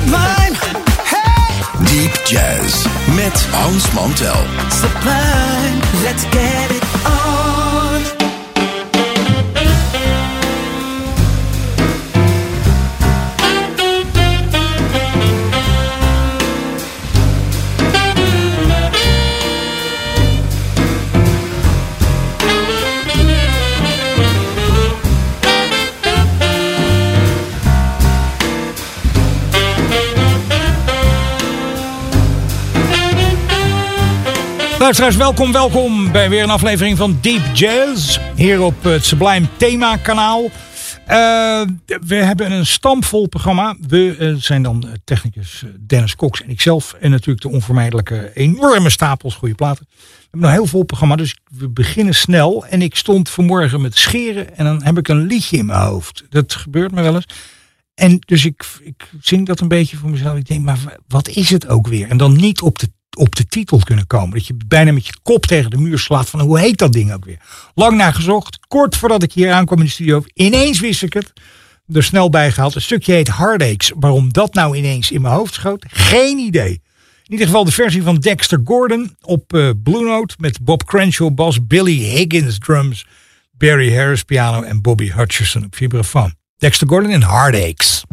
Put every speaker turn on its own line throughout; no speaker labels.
Sublime, hey,
Deep Jazz met Hans Mantel.
sublime, let's get it
Luisteraars, welkom, welkom bij weer een aflevering van Deep Jazz. Hier op het Sublime Thema kanaal. Eh, we hebben een stampvol programma. We eh, zijn dan eh, technicus Dennis Cox en ikzelf. En natuurlijk de onvermijdelijke enorme stapels goede platen. We hebben een heel vol programma, dus we beginnen snel. En ik stond vanmorgen met scheren en dan heb ik een liedje in mijn hoofd. Dat gebeurt me wel eens. En dus ik, ik zing dat een beetje voor mezelf. Ik denk, maar wat is het ook weer? En dan niet op de, op de titel kunnen komen. Dat je bijna met je kop tegen de muur slaat van hoe heet dat ding ook weer? Lang naar gezocht. Kort voordat ik hier aankwam in de studio. Ineens wist ik het. Er snel bijgehaald. Een stukje heet Heartaches. Waarom dat nou ineens in mijn hoofd schoot? Geen idee. In ieder geval de versie van Dexter Gordon op eh, Blue Note. Met Bob Crenshaw bas, Billy Higgins drums. Barry Harris piano en Bobby Hutcherson op vibrafoon. Dexter Gordon in Heartaches.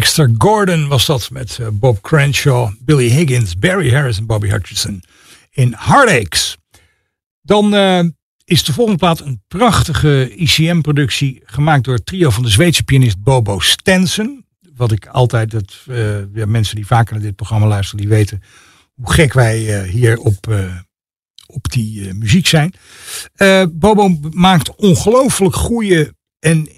Dexter Gordon was dat met eh, Bob Crenshaw, Billy Higgins, Barry Harris en Bobby Hutcherson in Heartaches. Dan uh, is de volgende plaat een prachtige ICM-productie gemaakt door het trio van de Zweedse pianist Bobo Stensen. Wat ik altijd, uh, ja, mensen die vaker naar dit programma luisteren, die weten hoe gek wij hier op, op die muziek zijn. Bobo maakt ongelooflijk goede en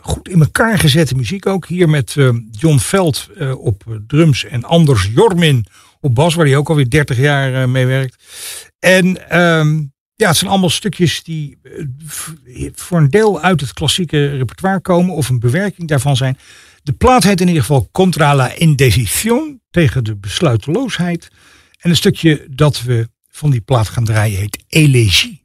goed in elkaar gezette muziek ook. Hier met uh, John Veld uh, op drums en Anders Jormin op bas, waar hij ook alweer 30 jaar uh, mee werkt. En um, ja, het zijn allemaal stukjes die voor een deel uit het klassieke repertoire komen of een bewerking daarvan zijn. De plaat heet in ieder geval Contra la Indecision, tegen de besluiteloosheid. En een stukje dat we van die plaat gaan draaien heet Elegie.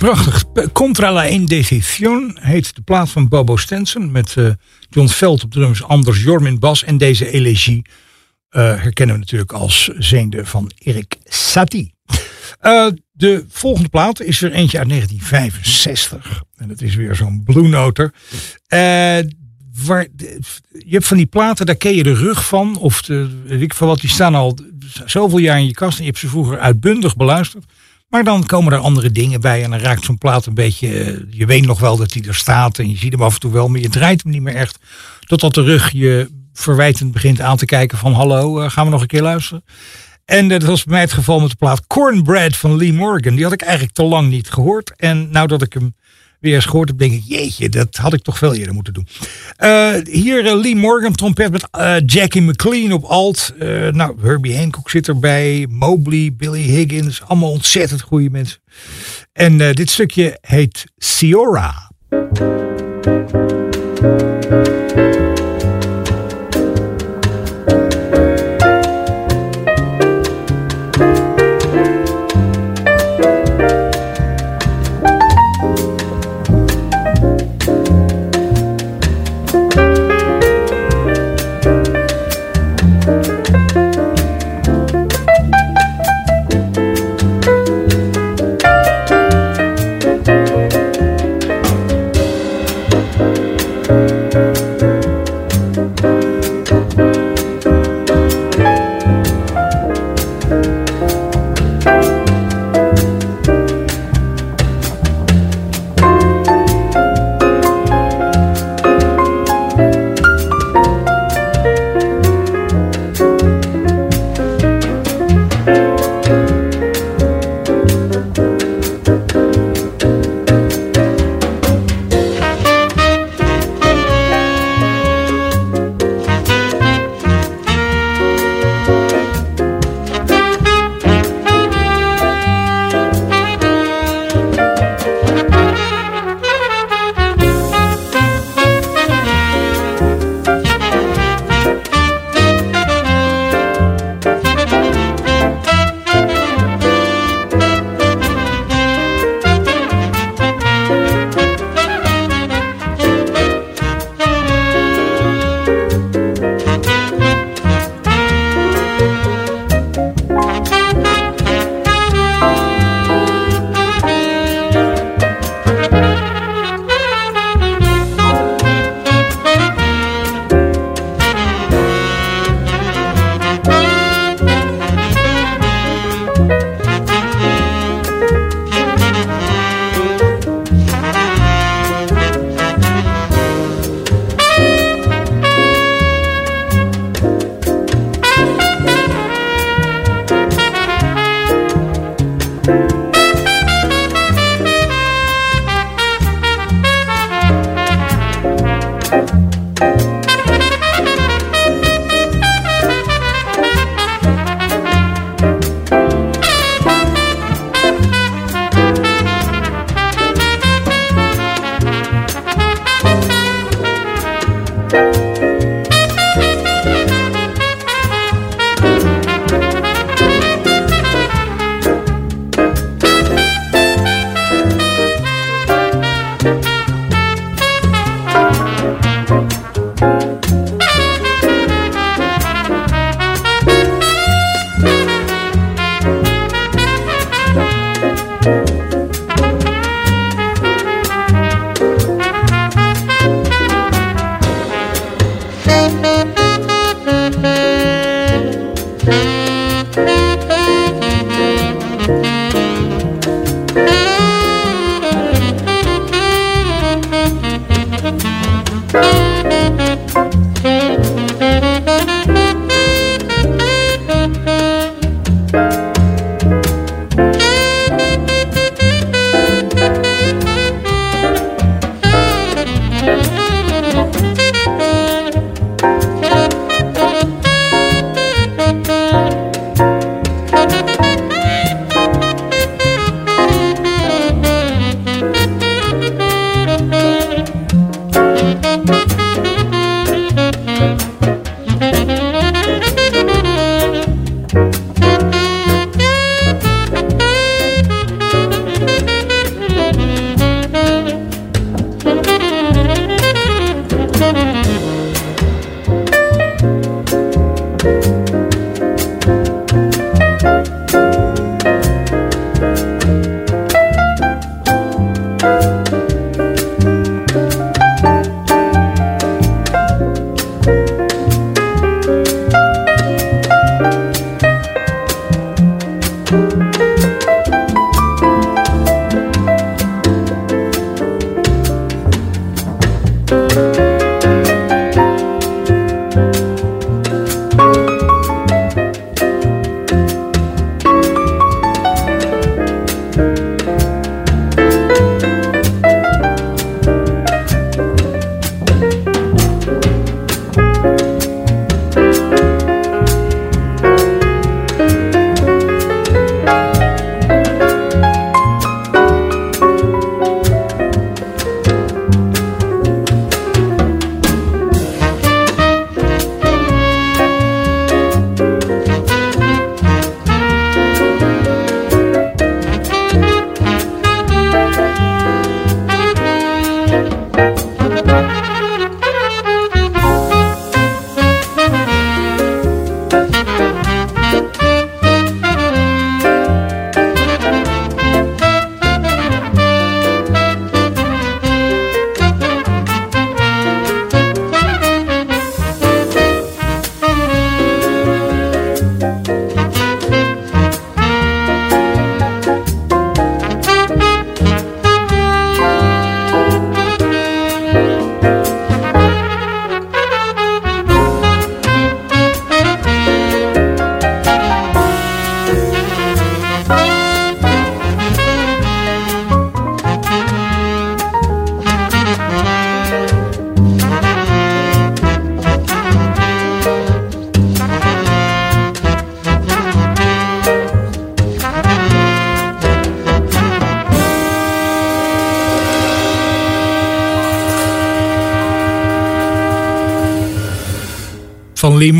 Prachtig. Contra la Indecision heet de plaat van Bobo Stenson. Met uh, John Veld op drums, Anders Jormin bas. En deze elegie uh, herkennen we natuurlijk als zeende van Erik Satie. Uh, de volgende plaat is er eentje uit 1965. En dat is weer zo'n Blue Noter. waar, je hebt van die platen, daar ken je de rug van. Of de, weet ik van wat, die staan al zoveel jaar in je kast. En je hebt ze vroeger uitbundig beluisterd. Maar dan komen er andere dingen bij en dan raakt zo'n plaat een beetje... Eh, je weet nog wel dat hij er staat en je ziet hem af en toe wel, maar je draait hem niet meer echt. Totdat de rug je verwijtend begint aan te kijken van... hallo, uh, gaan we nog een keer luisteren? En uh, dat was bij mij het geval met de plaat Cornbread van Lee Morgan. Die had ik eigenlijk te lang niet gehoord. En nou dat ik hem weer eens gehoord heb, denk ik, jeetje, dat had ik toch veel eerder moeten doen. Uh, hier uh, Lee Morgan, trompet met uh, Jackie McLean op alt. nou, Herbie Hancock zit erbij, Mobley, Billy Higgins, allemaal ontzettend goede mensen. En dit stukje heet Siora.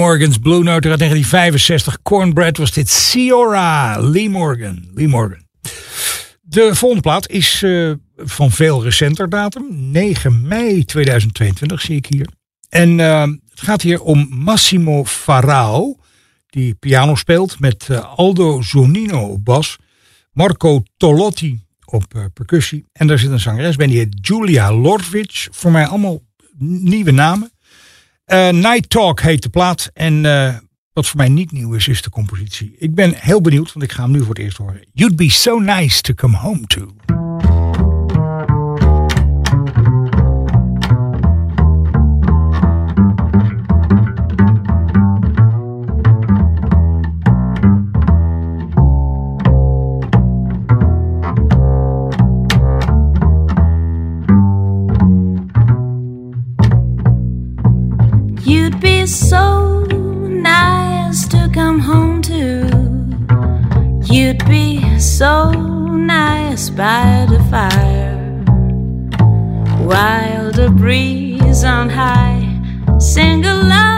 Morgan's Blue Note uit 1965. Cornbread was dit Ciora. Lee Morgan. Lee Morgan. De volgende plaat is uh, van veel recenter datum. 9 mei 2022 zie ik hier. En uh, het gaat hier om Massimo Farao. Die piano speelt met uh, Aldo Zonino op bas. Marco Tolotti op percussie. En daar zit een zangeres bij, die heet Julia Lorvic. Voor mij allemaal nieuwe namen. Uh, Night Talk heet de plaat. En uh, wat voor mij niet nieuw is, is de compositie. Ik ben heel benieuwd, want ik ga hem nu voor het eerst horen. You'd be so nice to come home to.
Be so nice to come home to. You'd be so nice by the fire. While the breeze on high sing a lullaby.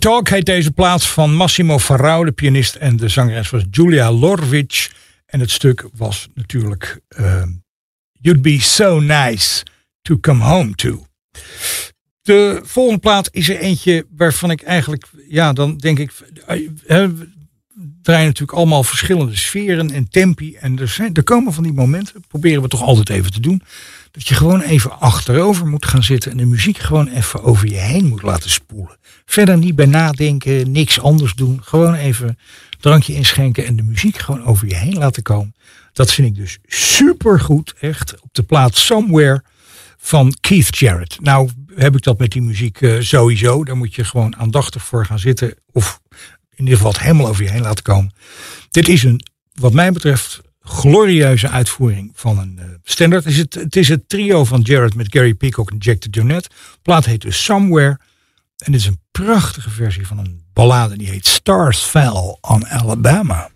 Talk heet deze plaats van Massimo Farao, de pianist. En de zangeres was Julia Lorvic. En het stuk was natuurlijk eh, You'd Be So Nice To Come Home To. De volgende plaat is er eentje waarvan ik eigenlijk, ja, dan denk ik, eh, eh, draaien natuurlijk allemaal verschillende sferen en tempi. En er, zijn, er komen van die momenten, proberen we toch altijd even te doen, dat je gewoon even achterover moet gaan zitten en de muziek gewoon even over je heen moet laten spoelen. Verder niet bij nadenken, niks anders doen. Gewoon even drankje inschenken en de muziek gewoon over je heen laten komen. Dat vind ik dus super goed, echt. Op de plaats Somewhere van Keith Jarrett. Nou heb ik dat met die muziek eh, sowieso. Daar moet je gewoon aandachtig voor gaan zitten. Of in ieder geval het helemaal over je heen laten komen. Dit is een, wat mij betreft, glorieuze uitvoering van een eh, standaard. Het is het, het is het trio van Jarrett met Gary Peacock en Jack de Jonette. Plaat heet dus Somewhere. En dit is een prachtige versie van een ballade die heet Stars Fell on Alabama.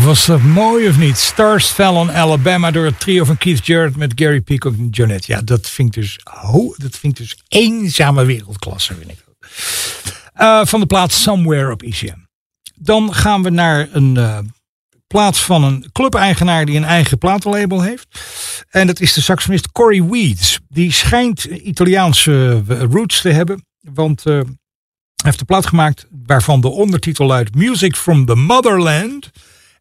Was dat mooi of niet? Stars Fell on Alabama door het trio van Keith Jarrett met Gary Peacock en Jonette. Ja, dat vind ik dus, dat vind dus eenzame wereldklasse, vind ik. Eh, van de plaats Somewhere op ICM. Dan gaan we naar een eh, plaats van een clubeigenaar die een eigen platenlabel heeft. En dat is de saxofonist Corey Weeds. Die schijnt Italiaanse eh, roots te hebben. Want hij heeft een plaat gemaakt waarvan de ondertitel luidt Music from the Motherland.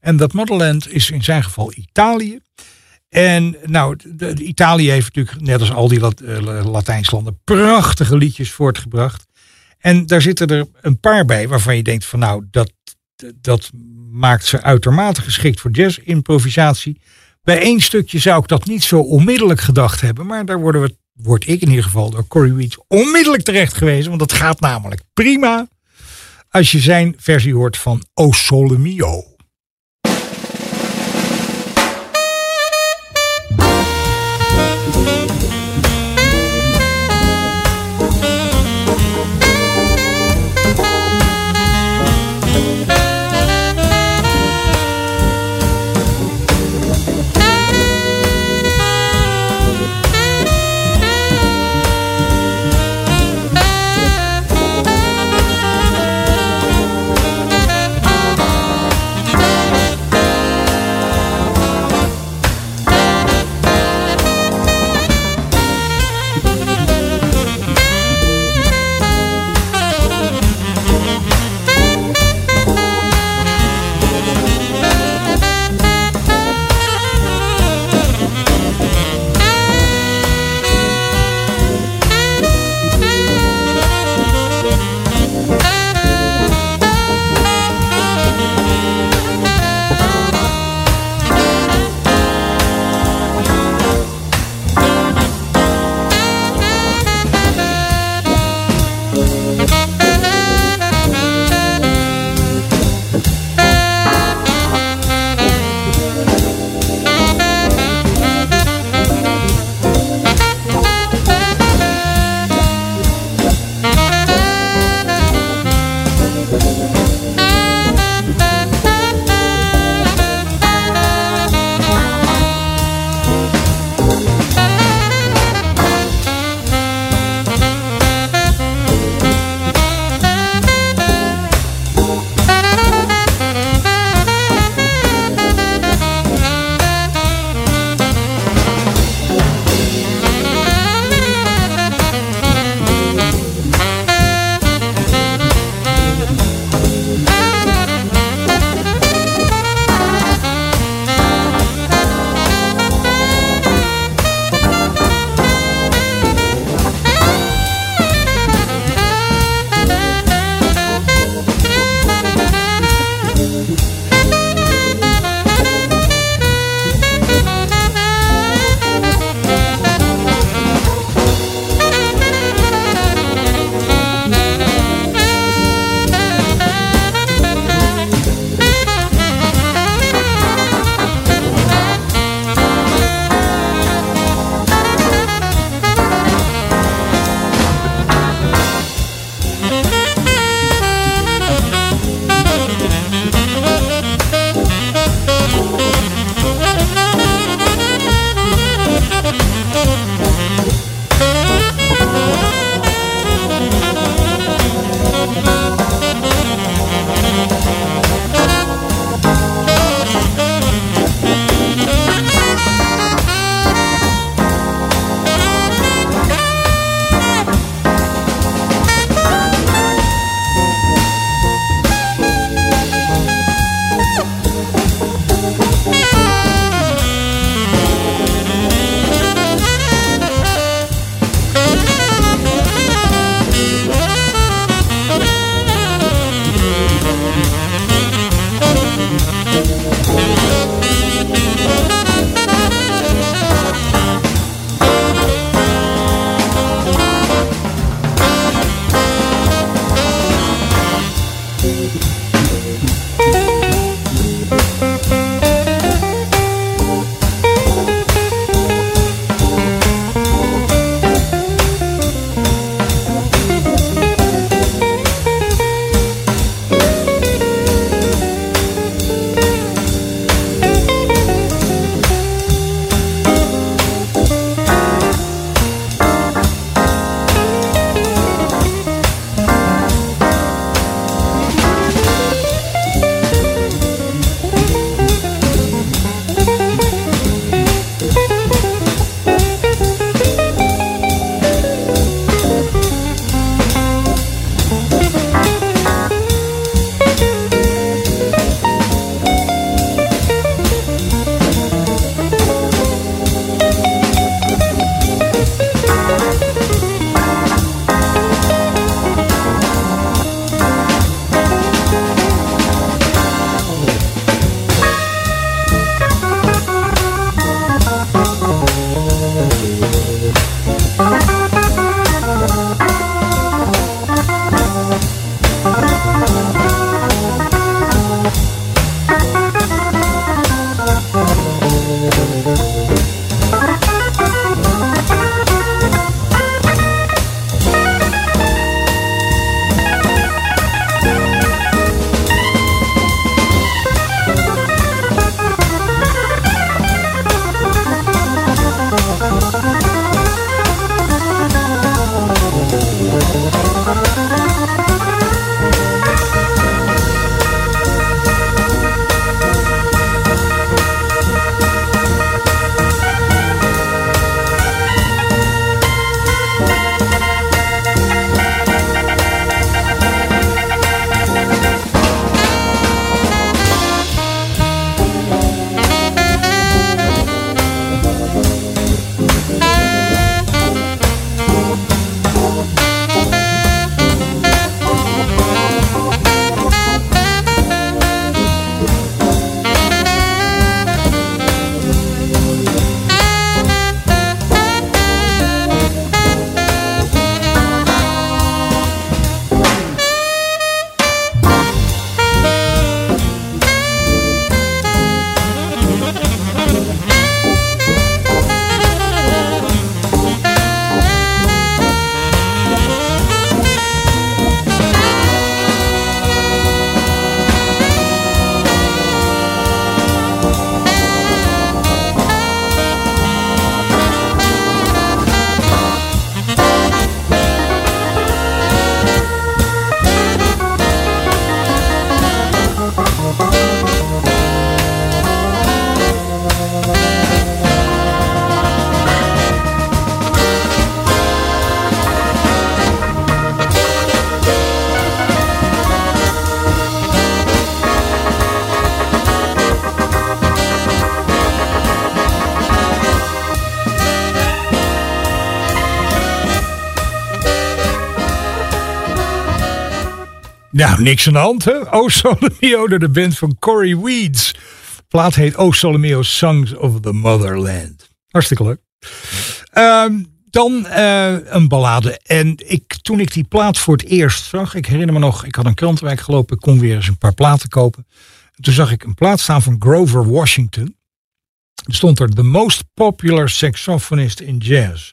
En dat Motherland is in zijn geval Italië. En nou, de, Italië heeft natuurlijk, net als al die Lat, eh, Latijnse landen, prachtige liedjes voortgebracht. En daar zitten er een paar bij waarvan je denkt van nou, dat, dat maakt ze uitermate geschikt voor jazz-improvisatie. Bij één stukje zou ik dat niet zo onmiddellijk gedacht hebben, maar daar worden we, word ik in ieder geval door Corey Weeds onmiddellijk terecht gewezen, want dat gaat namelijk prima als je zijn versie hoort van O Sole Mio. Nou, niks aan de hand, hè? O Solomeo, door de band van Corey Weeds. Plaat heet O Solomeo Songs of the Motherland. Hartstikke leuk. Ehm, dan eh, een ballade. En ik, toen ik die plaat voor het eerst zag, ik herinner me nog, ik had een krantenwijk gelopen, ik kon weer eens een paar platen kopen. En toen zag ik een plaat staan van Grover Washington. Er stond er The Most Popular Saxophonist in Jazz.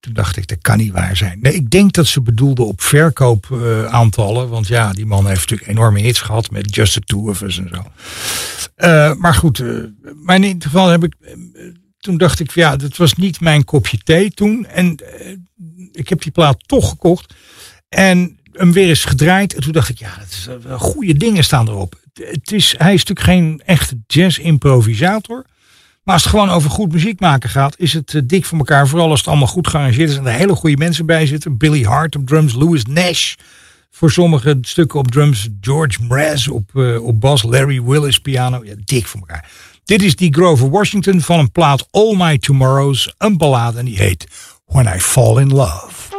Toen dacht ik, dat kan niet waar zijn. Nee, ik denk dat ze bedoelde op verkoopaantallen. want ja, die man heeft natuurlijk enorme hits gehad met Just the Two of Us en zo. Eh, maar goed, eh, maar in ieder geval heb ik. eh, toen dacht ik, ja, dat was niet mijn kopje thee toen. En ik heb die plaat toch gekocht. En hem weer eens gedraaid. En toen dacht ik, ja, dat is, goede dingen staan erop. Het is, hij is natuurlijk geen echte jazz-improvisator. Maar als het gewoon over goed muziek maken gaat, is het eh, dik voor elkaar. Vooral als het allemaal goed gearrangeerd is en er hele goede mensen bij zitten. Billy Hart op drums, Louis Nash voor sommige stukken op drums, George Mraz op, eh, op bas, Larry Willis piano. Ja, dik voor elkaar. Dit is die Grover Washington van een plaat All My Tomorrows, een ballade en die heet When I Fall in Love.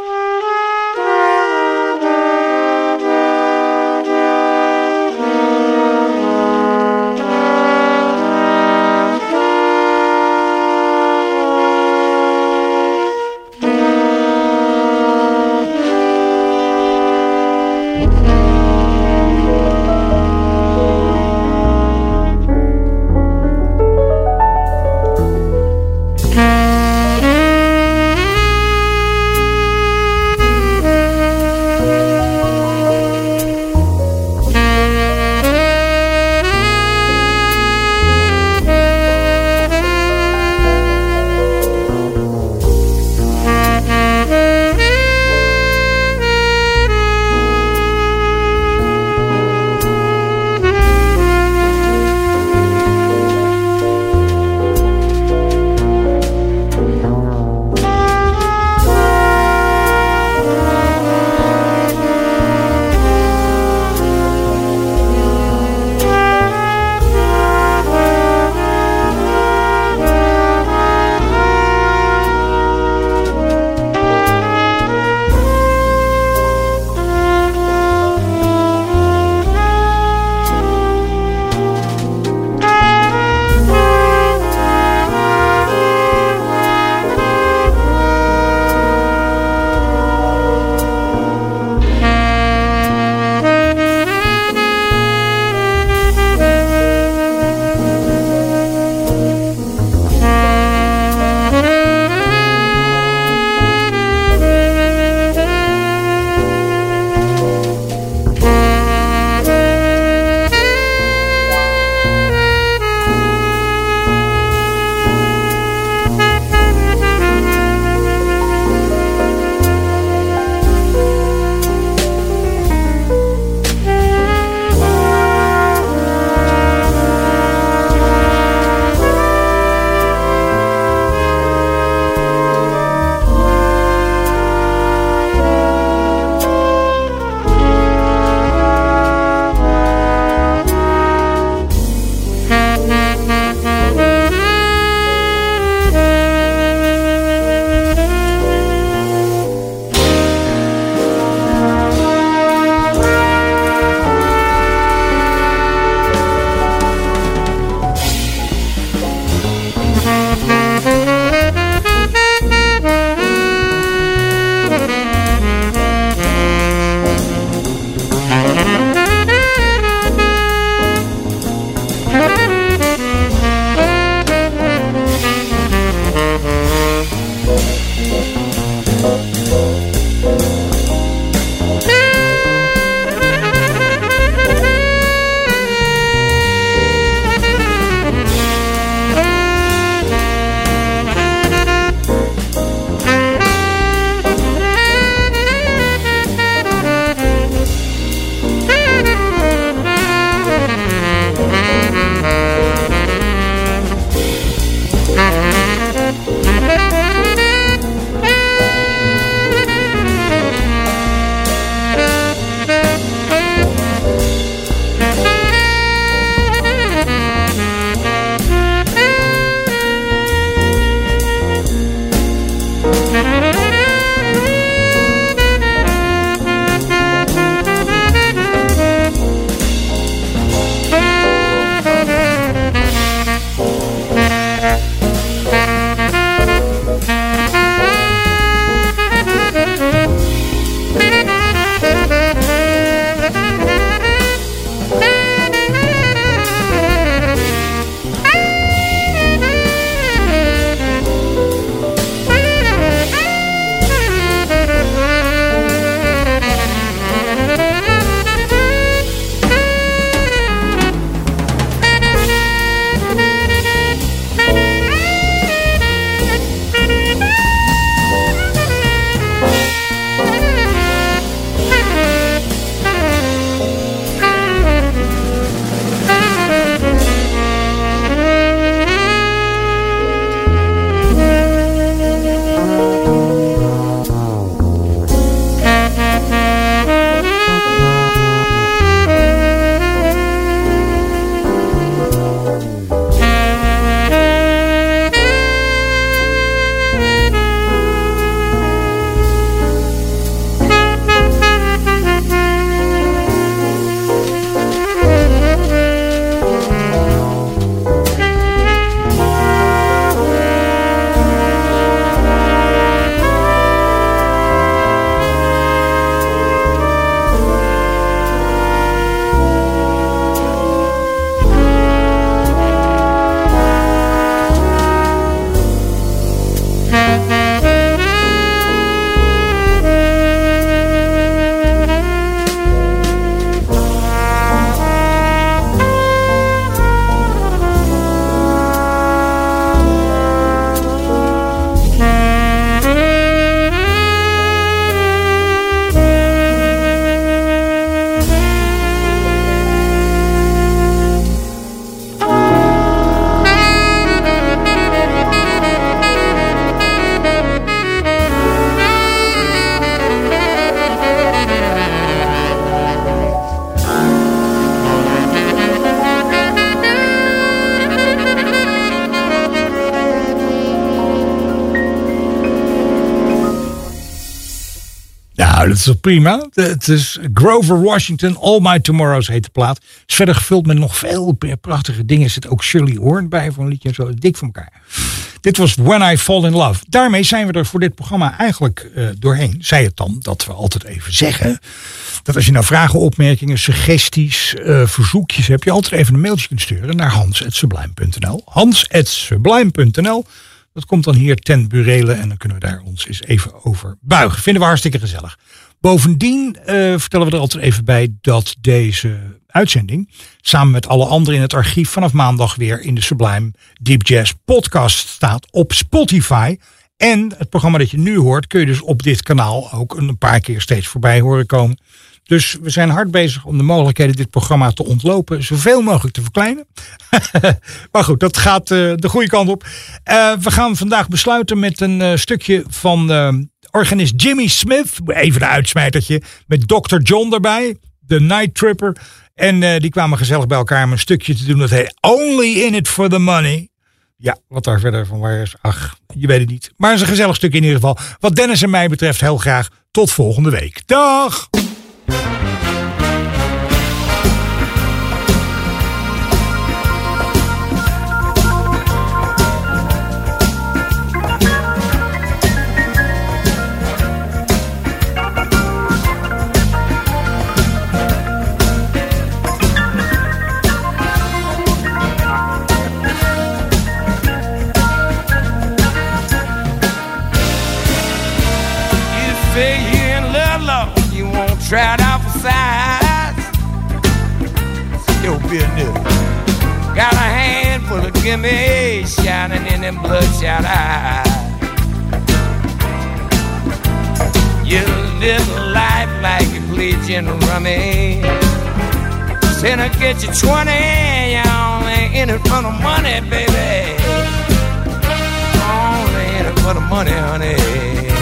Is prima. Het is Grover Washington, All My Tomorrows heet de plaat. Verder gevuld met nog veel prachtige dingen. Zit ook Shirley Horn bij voor een liedje en zo. Dik van elkaar. Dit was When I Fall in Love. Daarmee zijn we er voor dit programma eigenlijk eh, doorheen. Zij het dan dat we altijd even zeggen. Dat als je nou vragen, opmerkingen, suggesties, eh, verzoekjes hebt. Je altijd even een mailtje kunt sturen naar hans.sublime.nl. Hans.sublime.nl. Dat komt dan hier ten burele en dan kunnen we daar ons eens even over buigen. Vinden we hartstikke gezellig. Bovendien eh, vertellen we er altijd even bij dat deze uitzending samen met alle anderen in het archief vanaf maandag weer in de Sublime Deep Jazz podcast staat op Spotify. En het programma dat je nu hoort kun je dus op dit kanaal ook een paar keer steeds voorbij horen komen. Dus we zijn hard bezig om de mogelijkheden dit programma te ontlopen, zoveel mogelijk te verkleinen. maar goed, dat gaat eh, de goede kant op. Eh, we gaan vandaag besluiten met een eh, stukje van organist Jimmy Smith. Even een uitsmijtertje. Met Dr. John erbij, de Night Tripper. En die kwamen gezellig bij elkaar om een stukje te doen. Dat heet Only in it for the money. Ja, wat daar verder van waar is, ach, je weet het niet. Maar het is een gezellig stuk in ieder geval. Wat Dennis en mij betreft heel graag tot volgende week. Dag!
Thank you. Handful gimme shining in them bloodshot eyes. You live a life like you play gin rummy. Sinner get you 20, you only in it for the money, baby. Only in it for the money, honey.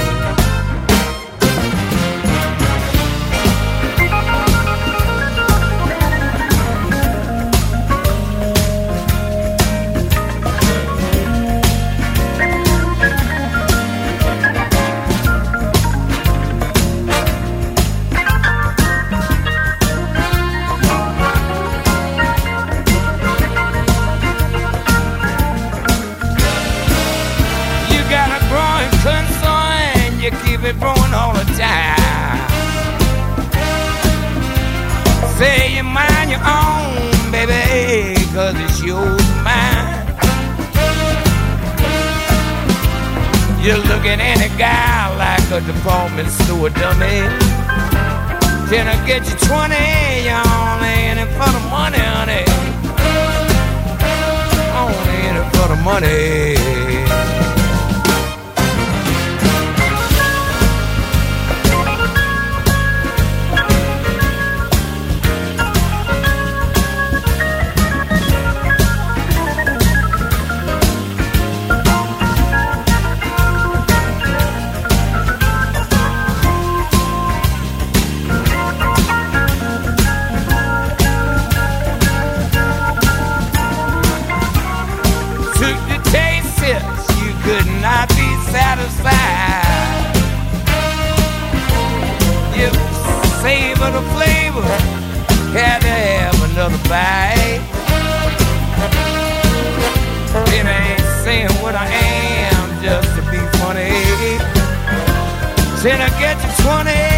All the time. Say you mind your own, baby, cause it's yours mine. You look at a guy like a department store dummy. Can I get you 20? You only in it for the money, honey. Only in it for the money. till I get to 28.